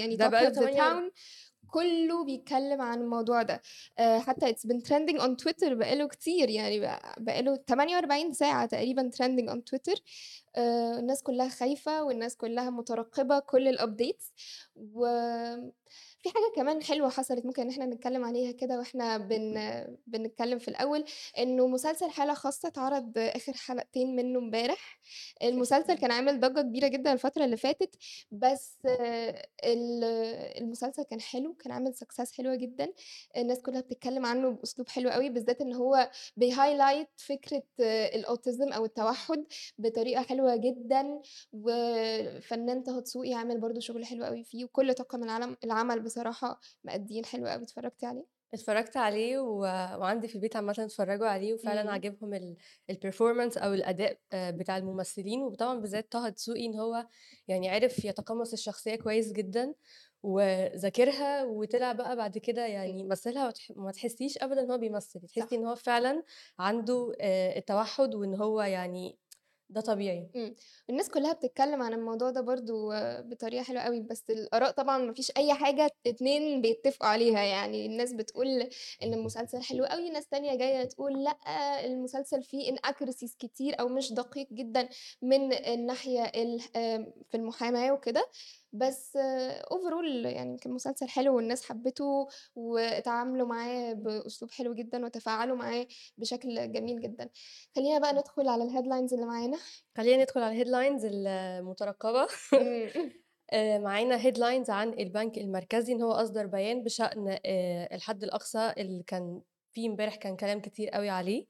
يعني ده بقى 48 town. كله بيتكلم عن الموضوع ده. آه، حتى it's been trending on Twitter بقاله كتير يعني بقاله 48 ساعة تقريبا trending on Twitter. آه، الناس كلها خايفة والناس كلها مترقبة كل الابديتس وفي حاجة كمان حلوة حصلت ممكن إن إحنا نتكلم عليها كده وإحنا بن... بنتكلم في الأول إنه مسلسل حالة خاصة اتعرض آخر حلقتين منه امبارح. المسلسل كان عامل ضجة كبيرة جدا الفترة اللي فاتت بس ال- المسلسل كان حلو كان عامل success حلوة جدا. الناس كلها بتتكلم عنه بأسلوب حلو قوي بالذات إن هو بي highlight فكرة آه، ال autism أو التوحد بطريقة حلوة جدا. وفنان طه دسوقي عامل برضو شغل حلو قوي فيه وكل طاقم العمل العمل بصراحة مأديين حلو قوي اتفرجتي عليه؟ اتفرجت عليه و... وعندي في البيت عامة اتفرجوا عليه وفعلا مم. عجبهم ال... البرفورمانس أو الأداء آه، بتاع الممثلين. وطبعا بالذات طه دسوقي إن هو يعني عرف يتقمص الشخصية كويس جدا وذاكرها وطلع بقى بعد كده يعني مثلها وتح... ما تحسيش ابدا إن هو بيمثل. تحسي إن هو فعلا عنده آه، التوحد وإن هو يعني ده طبيعي. إمم. الناس كلّها بتتكلّم عن الموضوع ده برضه بطريقة حلوة أوي، بس الآراء طبعًا ما فيش أي حاجة 2 بيتّفقوا عليها، يعني الناس بتقول إن المسلسل حلو أوي، ناس تانية جاية تقول لأ، المسلسل فيه inaccuracies كتير أو مش دقيق جدًا من الناحية ال آمم، في المحاماة وكده، بس overall يعني كان مسلسل حلو والناس حبّته واتعاملوا معاه بأسلوب حلو جدًا وتفاعلوا معاه بشكل جميل جدًا. خلّينا بقى ندخل على الheadlines اللي معانا. خلينا ندخل على الهيدلاينز المترقبة إمم. آه، معانا headlines عن البنك المركزي إن هو أصدر بيان بشأن آه، الحد الأقصى اللي كان فيه امبارح كان كلام كتير قوي عليه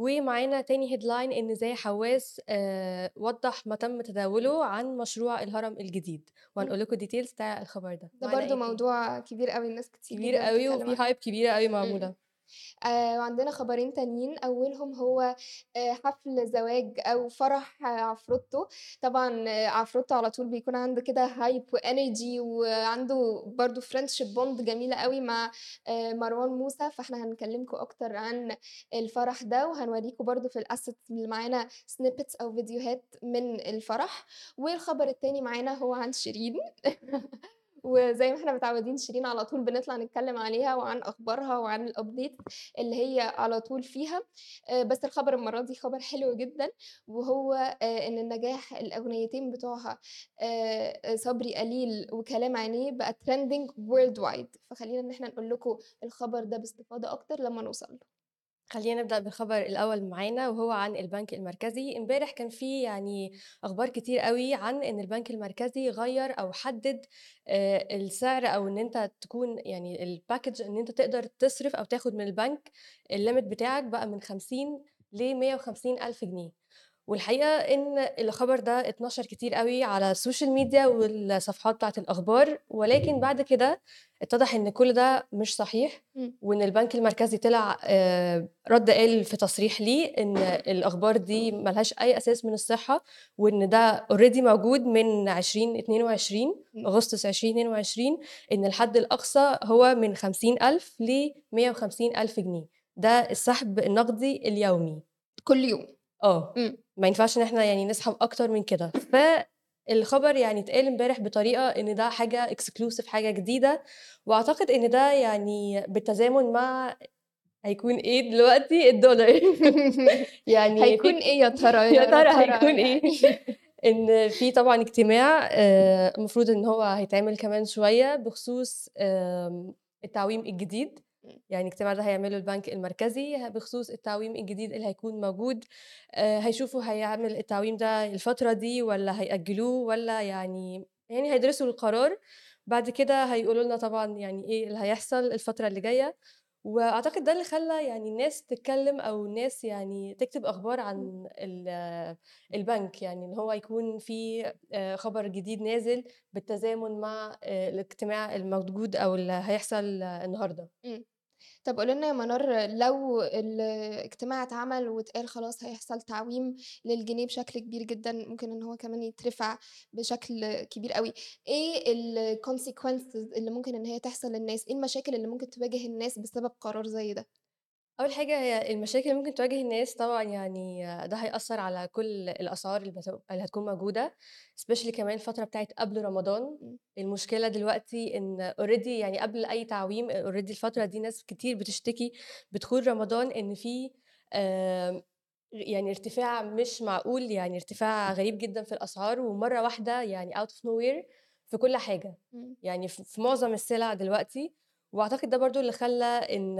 ومعانا تاني headline إن زاهي حواس آه، وضح ما تم تداوله عن مشروع الهرم الجديد. وهنقول لكم details بتاع الخبر ده ده برضه تاني موضوع كبير أوي، الناس كتير كبير قوي بتتكلّم وفي. hype كبيرة قوي إمم. آآ وعندنا خبرين تانيين، أولهم هو آآ حفل زواج أو فرح عفروتو، طبعًا عفروتو على طول بيكون عنده كده hype وenergy وعنده برضه friendship bond جميلة أوي مع آآ مروان موسى، فإحنا هنكلّمكم أكتر عن الفرح ده وهنورّيكم برضه في الassets اللي معانا snippets أو فيديوهات من الفرح، والخبر التاني معانا هو عن شيرين. وزي ما إحنا متعودين شيرين على طول بنطلع نتكلّم عليها وعن أخبارها وعن الupdates اللي هي على طول فيها، آآ بس الخبر المرّة دي خبر حلو جدًا، وهو آآ إن النجاح الأغنيتين بتوعها آآ صبري قليل وكلام عينيه بقى trending worldwide فخلّينا إن إحنا نقول لكم الخبر ده باستفاضة أكتر لمّا نوصل له. خلينا نبدأ بالخبر الأول معانا وهو عن البنك المركزي. امبارح كان في يعني أخبار كتير قوي عن إن البنك المركزي غير أو حدد آه، السعر أو إن أنت تكون يعني الباكج إن أنت تقدر تصرف أو تاخد من البنك ال limit بتاعك بقى من 50 ل 150 ألف جنيه. والحقيقة إن الخبر ده اتنشر كتير قوي على ال social media والصفحات بتاعت الأخبار ولكن بعد كده اتضح إن كل ده مش صحيح. وإن البنك المركزي طلع آه، رد قال في تصريح ليه إن الأخبار دي ملهاش أي أساس من الصحة وإن ده already موجود من 2022 إمم. أغسطس 2022 إن الحد الأقصى هو من 50 ألف ل 150 ألف جنيه ده السحب النقدي اليومي كل يوم. آه. إمم. ما ينفعش إن إحنا يعني نسحب أكتر من كده. فالخبر يعني اتقال امبارح بطريقة إن ده حاجة اكسكلوسيف حاجة جديدة. وأعتقد إن ده يعني بالتزامن مع هيكون إيه دلوقتي؟ الدولار. يعني هيكون إيه يا ترى، يا ترى هيكون؟ إيه؟ إن في طبعا اجتماع آه، المفروض إن هو هيتعمل كمان شوية بخصوص التعويم الجديد. يعني الاجتماع ده هيعمله البنك المركزي بخصوص التعويم الجديد اللي هيكون موجود. آه، هيشوفوا هيعمل التعويم ده الفترة دي ولا هيأجلوه ولا يعني يعني هيدرسوا القرار. بعد كده هيقولوا لنا طبعا يعني إيه اللي هيحصل الفترة اللي جاية. وأعتقد ده اللي خلى يعني الناس تتكلم أو الناس يعني تكتب أخبار. عن ال- البنك. يعني إن هو يكون في آه، خبر جديد نازل بالتزامن مع آه، الاجتماع الموجود أو اللي هيحصل النهارده. طب قولي لنا يا منار لو الاجتماع اتعمل واتقال خلاص هيحصل تعويم للجنيه بشكل كبير جدًا، ممكن إن هو كمان يترفع بشكل كبير أوي، إيه الconsequences اللي ممكن إن هي تحصل للناس؟ إيه المشاكل اللي ممكن تواجه الناس بسبب قرار زي ده؟ أول حاجة هي المشاكل اللي ممكن تواجه الناس طبعًا يعني ده هيأثّر على كل الأسعار اللي هتكون موجودة especially كمان الفترة بتاعة قبل رمضان، إمم. المشكلة دلوقتي إن already يعني قبل أي تعويم already الفترة دي ناس كتير بتشتكي بدخول رمضان إن في آمم، يعني ارتفاع مش معقول، يعني ارتفاع غريب جدًا في الأسعار ومرّة واحدة يعني out of nowhere في كل حاجة، إمم. يعني ف في معظم السلع دلوقتي، وأعتقد ده برضه اللي خلّى إن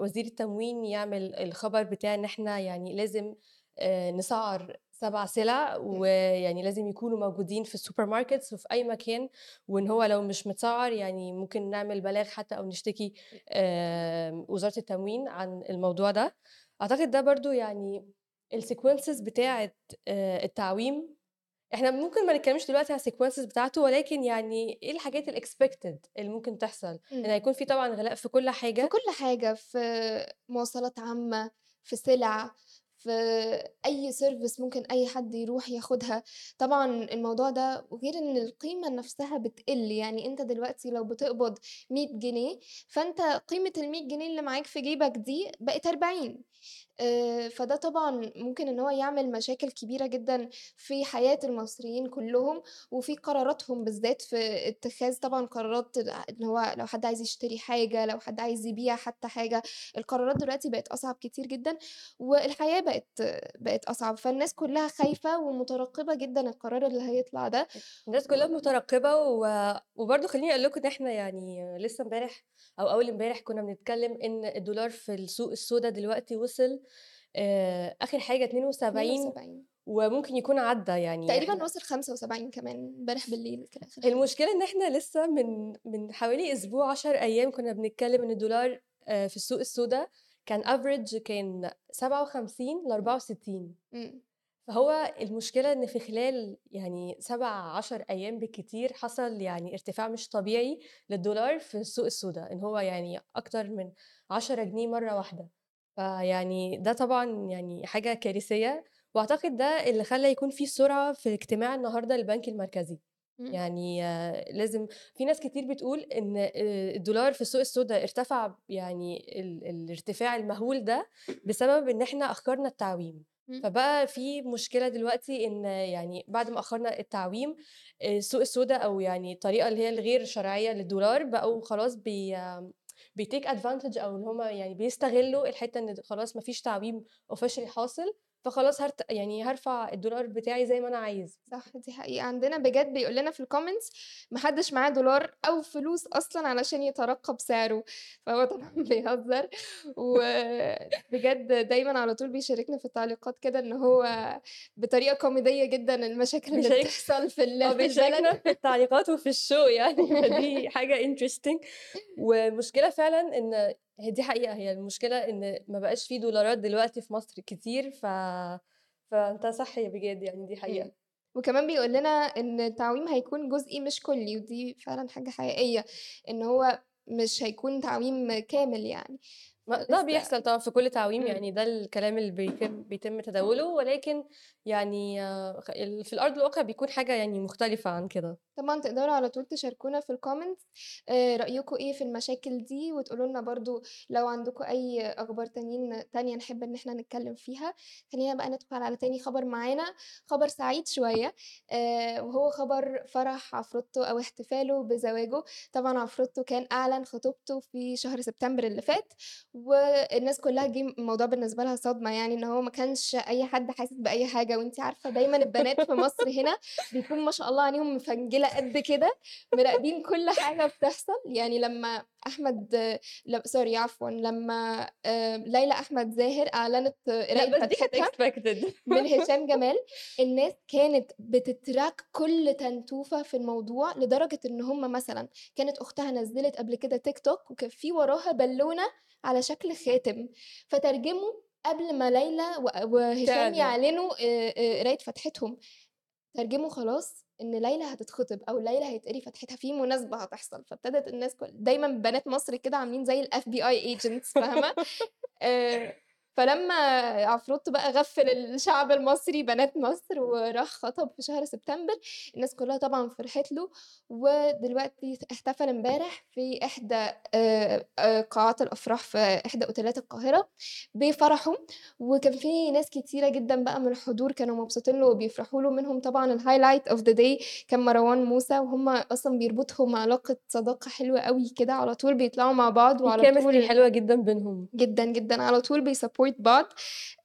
وزير التموين يعمل الخبر بتاع إن إحنا يعني لازم آآ نسعّر 7 سلع،. ويعني لازم يكونوا موجودين في ال supermarkets وفي أي مكان، وإن هو لو مش متسعّر يعني ممكن نعمل بلاغ حتى أو نشتكي آمم وزارة التموين عن الموضوع ده. أعتقد ده برضه يعني ال consequences بتاعة آآ التعويم، إحنا ممكن ما نتكلمش دلوقتي على ال consequences بتاعته، ولكن يعني إيه الحاجات الexpected اللي ممكن تحصل؟ إن إمم. هيكون في طبعًا غلاء في كل في حاجة. كل حاجة، في مواصلات عامة، في سلع، في أي service ممكن أي حد يروح ياخدها، طبعًا الموضوع ده وغير إن القيمة نفسها بتقل، يعني أنت دلوقتي لو بتقبض 100 جنيه، فأنت قيمة ال100 جنيه اللي معاك في جيبك دي بقت 40 آآ، فده طبعًا ممكن إن هو يعمل مشاكل كبيرة جدًا في حياة المصريين كلّهم، وفي قراراتهم بالذات في اتخاذ طبعًا قرارات إن هو لو حد عايز يشتري حاجة، لو حد عايز يبيع حتى حاجة، القرارات دلوقتي بقت أصعب كتير جدًا، والحياة بقت بقت أصعب، فالناس كلّها خايفة ومترقبة جدًا القرار اللي هيطلع ده، الناس كلّها مترقبة و وبرضه خلّيني أقول لكم إن إحنا يعني لسه امبارح أو أول امبارح كنا بنتكلم إن الدولار في السوق السودا دلوقتي وصل آآ آخر حاجة 72 72 وممكن يكون عدّى يعني تقريبًا إحنا وصل 75 كمان امبارح بالليل حاجة. المشكلة إن إحنا لسه من من حوالي أسبوع 10 أيام كنا بنتكلم إن الدولار آآ في السوق السودا كان average كان 57 ل64 إمم. فهو المشكلة إن في خلال يعني 7، 10 أيام بالكتير حصل يعني ارتفاع مش طبيعي للدولار في السوق السودا، إن هو يعني أكتر من 10 جنيه مرّة واحدة، فيعني ده طبعًا يعني حاجة كارثية، وأعتقد ده اللي خلّى يكون في سرعة في اجتماع النهارده للبنك المركزي، إمم. يعني لازم في ناس كتير بتقول إن آآ الدولار في السوق السودا ارتفع يعني ال الارتفاع المهول ده بسبب إن إحنا أخّرنا التعويم. إمم. فبقى في مشكلة دلوقتي إن يعني بعد ما أخّرنا التعويم، السوق السودا أو يعني الطريقة اللي هي الغير شرعية للدولار بقوا خلاص بي بي take advantage أو إن هُم يعني بيستغلّوا الحتّة إن ده خلاص ما فيش تعويم officially حاصل، فخلاص هارت يعني هارفع الدولار بتاعي زي ما أنا عايز. صح، دي حقيقة، عندنا بجد بيقول لنا في ال comments ما حدش معاه دولار أو فلوس أصلًا علشان يترقب سعره، فهو طبعًا بيهزر، وبجد دايمًا على طول بيشاركنا في التعليقات كده إن هو بطريقة كوميدية جدًا المشاكل اللي بتحصل في بيشاركنا البلد. في التعليقات وفي الshow يعني. فدي حاجة interesting. والمشكلة فعلًا إن هي دي حقيقة، هي المشكلة إن ما بقاش في دولارات دلوقتي في مصر كتير، ف فأنت صح يا بجد يعني دي إمم، حقيقة. وكمان بيقول لنا إن التعويم هيكون جزئي مش كلّي، ودي فعلًا حاجة حقيقية، إن هو مش هيكون تعويم كامل يعني، ده بيحصل طبعًا في كل تعويم، إمم. يعني ده الكلام اللي بيتم بيتم تداوله، ولكن يعني في الأرض الواقع بيكون حاجة يعني مختلفة عن كده. طبعًا تقدروا على طول تشاركونا في الcomments آآ رأيكم إيه في المشاكل دي، وتقولوا لنا برضه لو عندكم أي أخبار تانيين تانية نحب إن إحنا نتكلم فيها. خلّينا بقى ندخل على تاني خبر معانا، خبر سعيد شوية آآ وهو خبر فرح عفروتو أو احتفاله بزواجه، طبعًا عفروتو كان أعلن خطوبته في شهر سبتمبر اللي فات، والناس كلّها جه الموضوع بالنسبة لها صدمة يعني إن هو ما كانش أي حد حاسس بأي حاجة، وأنتِ عارفة دايمًا البنات في مصر هنا بيكون ما شاء الله عليهم مفنجلة قد كده، مراقبين كل حاجة بتحصل، يعني لمّا أحمد ل sorry عفوًا لمّا ليلى أحمد زاهر دي كانت فتحتها من هشام جمال، الناس كانت بتتراك كل تنتوفة في الموضوع، لدرجة إن هُم مثلًا كانت أختها نزّلت قبل كده تيك توك وكان في وراها بالونة على شكل خاتم، فترجموا قبل ما ليلى وهشام. يعلنوا قراية فتحتهم، ترجموا خلاص إن ليلى هتتخطب أو ليلى هيتقري فتحتها، في مناسبة هتحصل، فابتدت الناس كل دايمًا بنات مصر كده عاملين زي الFBI agents فاهمة؟ آآ فلمّا عفروتو بقى غفّل الشعب المصري بنات مصر وراح خطب في شهر سبتمبر، الناس كلّها طبعًا فرحت له، ودلوقتي احتفل امبارح في إحدى آآ آآ قاعات الأفراح في إحدى أوتيلات القاهرة بفرحه، وكان في ناس كتيرة جدًا بقى من الحضور كانوا مبسوطين له وبيفرحوا له، منهم طبعًا الhighlight of the day كان مروان موسى، وهُم أصلًا بيربطهم علاقة صداقة حلوة أوي كده، على طول بيطلعوا مع بعض وعلى طول حلوة جدًا بينهم. جدًا، جدًا، على طول بيsupport بعض،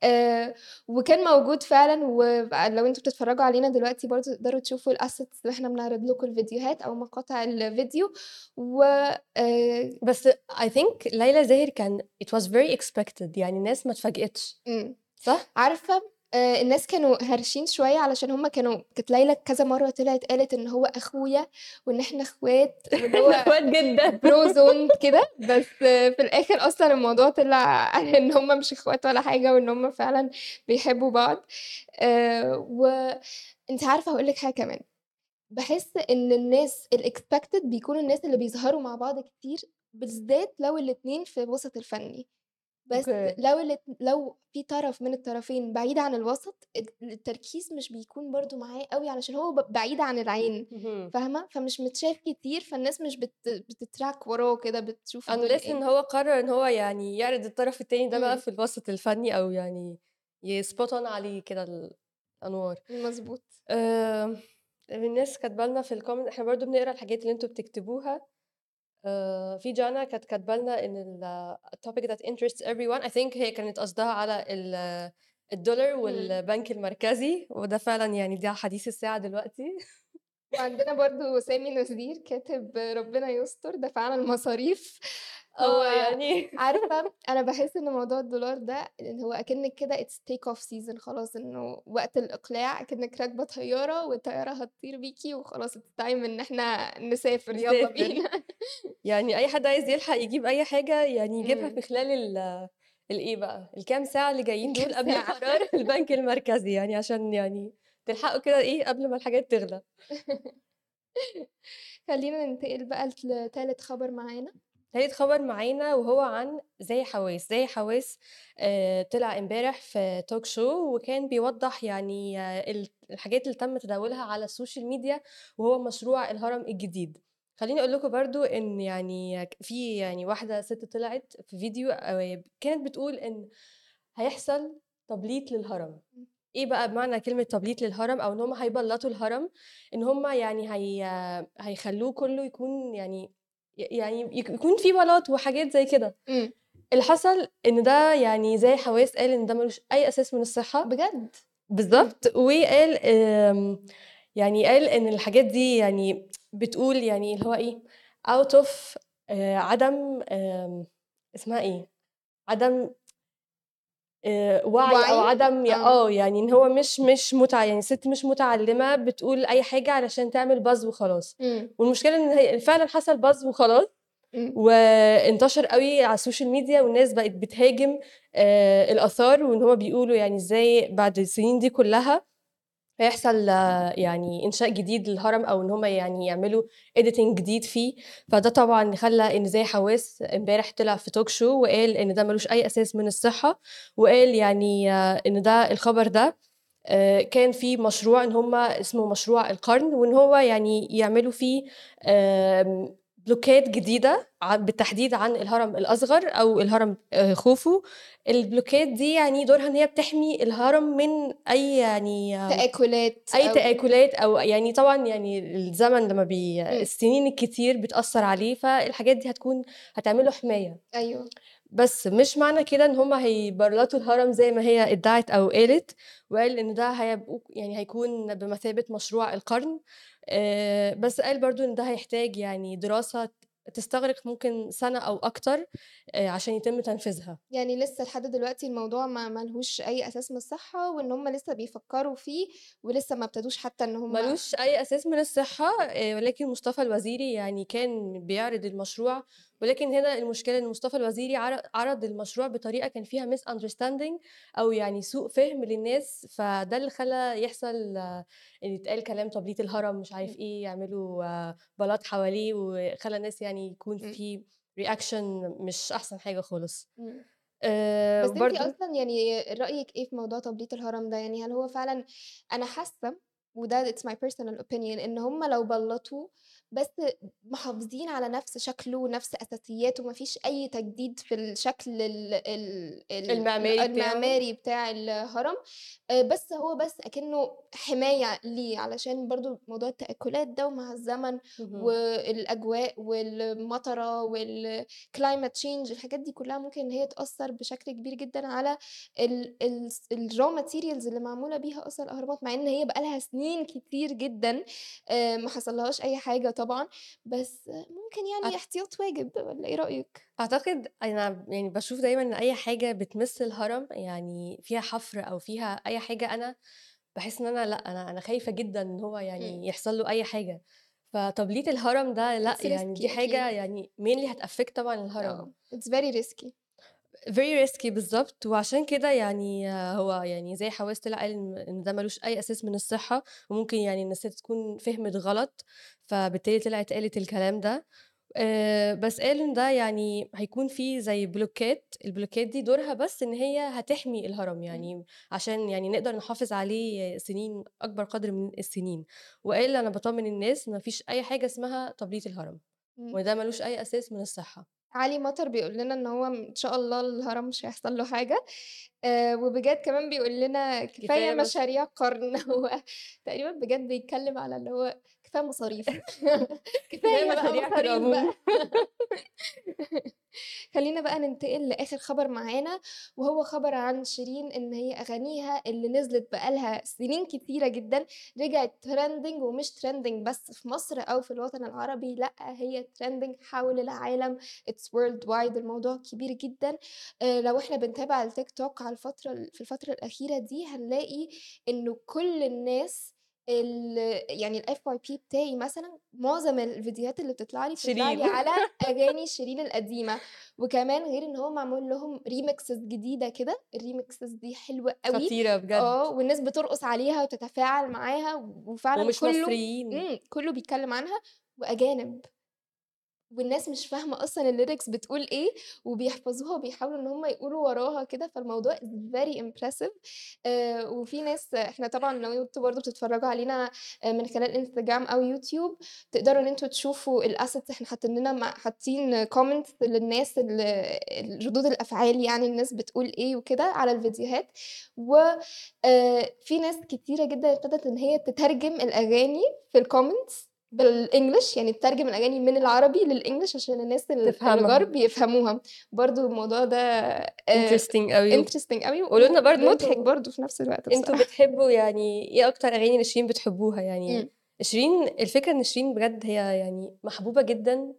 آآ وكان موجود فعلًا ولو أنتم بتتفرّجوا علينا دلوقتي برضه تقدروا تشوفوا الassets اللي إحنا بنعرض لكم الفيديوهات أو مقاطع الفيديو، و آآ بس I think ليلى زاهر كان it was very expected يعني الناس ما اتفاجئتش،. صح؟ عارفة آآ الناس كانوا هارشين شوية علشان هُم كانوا كانت ليلى كذا مرّة طلعت قالت إن هو أخويا وإن إحنا إخوات واللي إحنا هو إخوات جدًا. bro zone كده، بس في الآخر أصلًا الموضوع طلع إن هُم مش إخوات ولا حاجة وإن هُم فعلًا بيحبّوا بعض، آآ وأنتِ عارفة هاقول لِك حاجة كمان، باحس إن الناس ال expected بيكونوا الناس اللي بيظهروا مع بعض كتير، بالذات لو الاتنين في الوسط الفني، بس أوكي. لو الات لو في طرف من الطرفين بعيد عن الوسط، الت التركيز مش بيكون برضه معاه أوي علشان هو ب بعيد عن العين، اهم. فاهمة؟ فمش متشاف كتير، فالناس مش بت بت track وراه كده، بتشوف unless إن إيه. هو قرر إن هو يعني يعرض الطرف التاني ده بقى إمم. في الوسط الفني أو يعني ي spot on عليه كده الأنوار. مضبوط. آآ الناس كاتبة لنا في الcomment إحنا برضه بنقرأ الحاجات اللي أنتم بتكتبوها، في جانا كانت كاتبة لنا إن ال topic that interests everyone I think هي كانت قصدها على ال الدولار. والبنك المركزي، وده فعلًا يعني ده حديث الساعة دلوقتي. وعندنا برضه سامي نذير كاتب ربنا يستر دافعنا المصاريف، آه هو يعني عارفة أنا باحس إن موضوع الدولار ده إن هو أكنِّك كده it's take off season خلاص إنه وقت الإقلاع أكنِّك راكبة طيارة والطيارة هتطير بيكِ وخلاص time إن إحنا نسافر نسافر. بينا. يعني أي حد عايز يلحق يجيب أي حاجة يعني يجيبها. في خلال ال الإيه بقى، الكام ساعة اللي جايين دول قبل. قرار البنك المركزي يعني عشان يعني تلحقوا كده إيه قبل ما الحاجات تغلى. خلّينا ننتقل بقى لتالت خبر معانا. تالت خبر معانا وهو عن زاهي حواس، زاهي حواس آآ طلع امبارح في talk show وكان بيوضّح يعني ال الحاجات اللي تم تداولها على ال social media وهو مشروع الهرم الجديد. خلّيني أقول لكم برضه إن يعني في يعني واحدة سِت طلعت في فيديو آآ كانت بتقول إن هيحصل تبليط للهرم. إيه بقى بمعنى كلمة تبليط للهرم أو إن هم هيبلّطوا الهرم، إن هم يعني هي هيخلّوه كُلّه يكون يعني يعني يك يكون في بلاط وحاجات زي كده. إمم. اللي حصل إن ده يعني زاهي حواس قال إن ده ما لوش أي أساس من الصحة بجد! إمم. بالضبط، وقال آمم يعني قال إن الحاجات دي يعني بتقول يعني اللي هو إيه out of آآ عدم آمم اسمها إيه؟ عدم وعي وعي؟ عدم ي آه. آه، يعني إن هو مش مش متع يعني سِت مش متعلمة بتقول أي حاجة علشان تعمل buzz وخلاص، إمم. والمشكلة إن هي فعلًا حصل buzz وخلاص،. وانتشر أوي على السوشيال ميديا والناس بقت بتهاجم آآ الآثار، وإن هُم بيقولوا يعني إزاي بعد السنين دي كلّها هيحصل يعني إنشاء جديد للهرم أو إن هُم يعني يعملوا editing جديد فيه، فده طبعًا خلّى إن زاهي حواس إمبارح طلع في talk show وقال إن ده ما لوش أي أساس من الصحة، وقال يعني إن ده الخبر ده آآ كان في مشروع إن هُم اسمه مشروع القرن، وإن هو يعني يعملوا فيه بلوكات جديدة ع بالتحديد عن الهرم الأصغر أو الهرم آآ خوفو، البلوكات دي يعني دورها إن هي بتحمي الهرم من أي يعني تآكلات أي أو تآكلات أو يعني طبعًا يعني الزمن لمّا بي. السنين الكتير بتأثّر عليه، فالحاجات دي هتكون هتعمل له حماية. بس مش معنى كده إن هُم هيبلّطوا الهرم زي ما هي ادّعت أو قالت، وقال إن ده هيبقوا يعني هيكون بمثابة مشروع القرن، آآ بس قال برضه إن ده هيحتاج يعني دراسة تستغرق ممكن سنة أو أكتر آآ عشان يتم تنفيذها. يعني لسه لحد دلوقتي الموضوع ما ما لهوش أي أساس من الصحة، وإن هُم لسه بيفكّروا فيه ولسه ما ابتدوش حتى إن هُم لوش أي أساس من الصحة آآ ولكن مصطفى الوزيري يعني كان بيعرض المشروع، ولكن هنا المشكلة إن مصطفى الوزيري عر عرض المشروع بطريقة كان فيها misunderstanding أو يعني سوء فهم للناس، فده اللي خلّى يحصل إن يتقال كلام تبليط الهرم مش عارف. إيه، يعملوا بلاط حواليه، وخلّى الناس يعني يكون. في reaction مش أحسن حاجة خالص. آآ بس وبرضه أصلًا يعني رأيِك إيه في موضوع تبليط الهرم ده؟ يعني هل هو فعلًا أنا حاسة وده it's my personal opinion إن هُم لو بلّطوه بس محافظين على نفس شكله ونفس أساسياته، ما فيش أي تجديد في الشكل ال ال ال المعماري. المعماري بتاع الهرم، آآ بس هو بس أكنه حماية ليه، علشان برضه موضوع التآكلات ده ومع الزمن. والأجواء والمطرة والclimate change الحاجات دي كلها ممكن إن هي تأثّر بشكل كبير جدًا على ال الس الraw materials اللي معمولة بيها أصلًا الأهرامات، مع إن هي بقى لها سنين كتير جدًا آآ ما حصلّهاش أي حاجة طبعًا، بس ممكن يعني احتياط واجب والّا إيه رأيك؟ أعتقد أنا يعني باشوف دايمًا إن أي حاجة بتمِس الهرم يعني فيها حفر أو فيها أي حاجة أنا باحس إن أنا لأ، أنا أنا خايفة جدًا إن هو إمم. يعني يحصل له أي حاجة، فتبليط الهرم ده it's يعني دي أكيد. يعني mainly هت affect طبعًا الهرم. it's very risky. Very risky بالضبط، وعشان كده يعني هو يعني زاهي حواس طلع قال إن ده ما لوش أي أساس من الصحة، وممكن يعني الناس تكون فهمِت غلط، فبالتالي طلعت قالت الكلام ده، آآ بس قال إن ده يعني هيكون في زي بلوكات، البلوكات دي دورها بس إن هي هتحمي الهرم،. يعني عشان يعني نقدر نحافظ عليه سنين أكبر قدر من السنين، وقال أنا باطمن الناس ما فيش أي حاجة اسمها تبليط الهرم،. وده ما لوش أي أساس من الصحة. علي مطر بيقول لنا إن هو إن شاء الله الهرم مش هيحصل له حاجة، آآ وبجد كمان بيقول لنا كفاية كفاية مشاريع قرن. هو تقريبًا بجد بيتكلم على اللي هو كفاية مصاريف مشاريع في مصاريف العموم. بقى. خلّينا بقى ننتقل لآخر خبر معانا، وهو خبر عن شيرين إن هي أغانيها اللي نزلت بقى لها سنين كتيرة جدًا رجعت trending ومش trending بس في مصر أو في الوطن العربي، لأ هي trending حول العالم it's worldwide الموضوع كبير جدًا، آآ لو إحنا بنتابع التيك توك على الفترة ال في الفترة الأخيرة دي هنلاقي إنه كل الناس ال يعني الFYP بتاعي مثلًا معظم الفيديوهات اللي بتطلع لي، بتطلع لي. على أغاني شيرين القديمة، وكمان غير إن هو معمول لهم remixes جديدة كده، الremixes دي حلوة أوي، خطيرة بجد. آه والناس بترقص عليها وتتفاعل معاها، وفعلًا ومش كله مصريين. كله بيتكلم عنها وأجانب. والناس مش فاهمة أصلًا الlyrics بتقول إيه، وبيحفظوها وبيحاولوا إن هُم يقولوا وراها كده، فالموضوع very impressive. آآ، وفي ناس إحنا طبعًا لو أنتم برضه بتتفرجوا علينا آآ، من خلال إنستجرام أو يوتيوب، تقدروا إن أنتم تشوفوا الassets إحنا حاطين لنا حاطين comments للناس ردود الأفعال يعني الناس بتقول إيه وكده على الفيديوهات، و آآ، في ناس كتيرة جدًا ابتدت إن هي تترجم الأغاني في الcomments. بالEnglish يعني تترجم الأغاني من العربي للEnglish عشان الناس. الغرب يفهموها، برضه الموضوع ده أوي و interesting أوي قولوا لنا برضه ومضحك أنتم برضه في نفس الوقت بصراحة. بتحبوا يعني إيه أكتر أغاني لشيرين بتحبوها؟ يعني. شيرين الفكرة إن شيرين بجد هي يعني محبوبة جدًا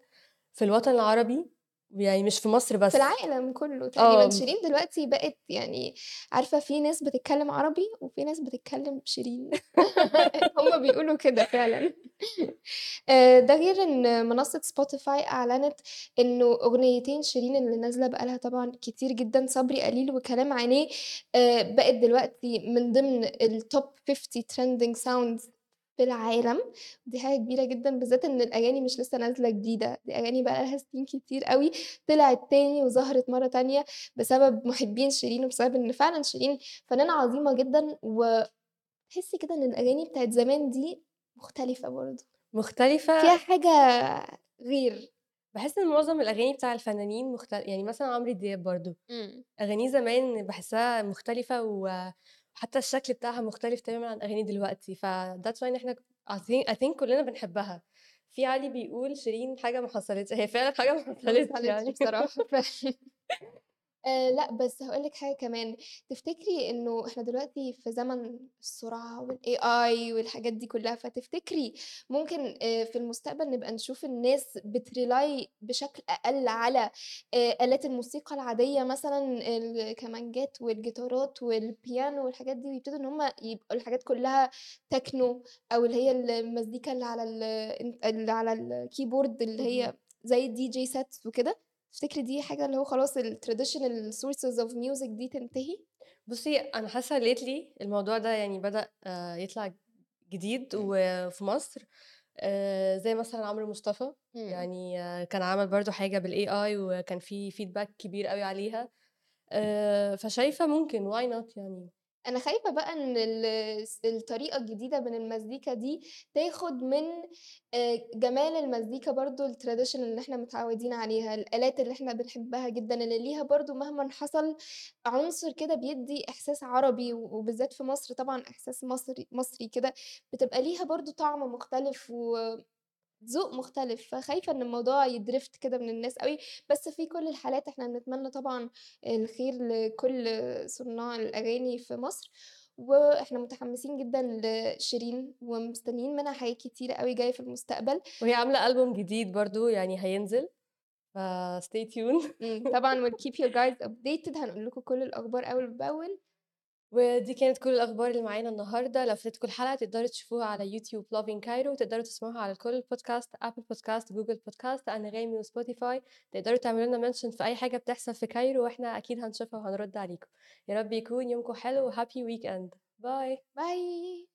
في الوطن العربي، يعني مش في مصر في بس. العالم كله تقريبًا، آه. شيرين دلوقتي بقت يعني عارفة في ناس بتتكلم عربي، وفي ناس بتتكلم شيرين هُم بيقولوا كده فعلًا. آآ، ده غير إن منصة spotify أعلنت إنه أغنيتين شيرين اللي نازلة بقى لها طبعًا كتير جدًا، صبري قليل وكلام عينيه، آآ، بقت دلوقتي من ضمن الtop 50 trending sounds في العالم، دي حاجة كبيرة جدًا، بالذات إن الأغاني مش لسه نازلة جديدة، دي أغاني بقى لها سنين كتير أوي، طلعت تاني وظهرت مرة تانية بسبب محبين شيرين، وبسبب إن فعلًا شيرين فنانة عظيمة جدًا، وتحسي كده إن الأغاني بتاعة زمان دي مختلفة برضه. فيها مختلفة حاجة غير. باحس إن معظم الأغاني بتاع الفنانين مختل يعني مثلًا عمرو دياب برضه، إمم. أغانيه زمان باحسها مختلفة، و وحتى الشكل بتاعها مختلف تمامًا عن أغاني دلوقتي، فthats why إن إحنا I think كلنا بنحبها. في علي بيقول شيرين حاجة ما حصلتش، هي فعلًا حاجة ما حصلتش يعني. بصراحة فعلًا. آآ، لأ بس هاقول لِك حاجة كمان، تفتكري إنه إحنا دلوقتي في زمن السرعة والAI والحاجات دي كلها، فتفتكري ممكن آآ، في المستقبل نبقى نشوف الناس بتrely بشكل أقل على آآ، آلات الموسيقى العادية مثلًا الكمانجات والجيتارات والبيانو والحاجات دي، ويبتدوا إن هُم يبقى الحاجات كلها techno أو اللي هي المزيكا اللي على ال اللي على الكيبورد اللي. هي زي الDJ sets وكده، تفتكري دي حاجة اللي هو خلاص الtraditional sources of music دي تنتهي؟ بُصّي، أنا حاسة lately الموضوع ده يعني بدأ يطلع جديد. وفي مصر، آآ، زي مثلًا عمرو مصطفى،. يعني كان عمل برضه حاجة بالAI وكان في feedback كبير أوي عليها، آآ فشايفة ممكن why not يعني. أنا خايفة بقى إن ال الس الطريقة الجديدة من المزيكا دي تاخد من جمال المزيكا برضه الtraditional اللي إحنا متعودين عليها، الآلات اللي إحنا بنحبها جدًا، اللي ليها برضه مهمًا حصل عنصر كده بيدّي إحساس عربي، و وبالذات في مصر طبعًا إحساس مصري مصري كده، بتبقى ليها برضه طعم مختلف وذوق مختلف، فخايفة إن الموضوع يدرِفت كده من الناس أوي، بس في كل الحالات إحنا بنتمنى طبعًا الخير لكل صُناع الأغاني في مصر، وإحنا متحمسين جدًا لشيرين، ومستنيين منها حاجات كتيرة أوي جاية في المستقبل. وهي عاملة ألبوم جديد برضه يعني هينزل، فstay tuned. إمم، طبعًا we'll keep you guys updated هنقول لكم كل الأخبار أول بأول. ودي كانت كل الأخبار اللي معانا النهارده، لو فاتتكم الحلقة تقدروا تشوفوها على يوتيوب Loving Cairo وتقدروا تسمعوها على كل ال podcast، Apple Podcast، Google Podcast، أنغامي و Spotify، تقدروا تعملوا لنا mention في أي حاجة بتحصل في Cairo وإحنا أكيد هنشوفها وهنرد عليكم. يا رب يكون يومكم حلو و happy weekend. Bye. Bye.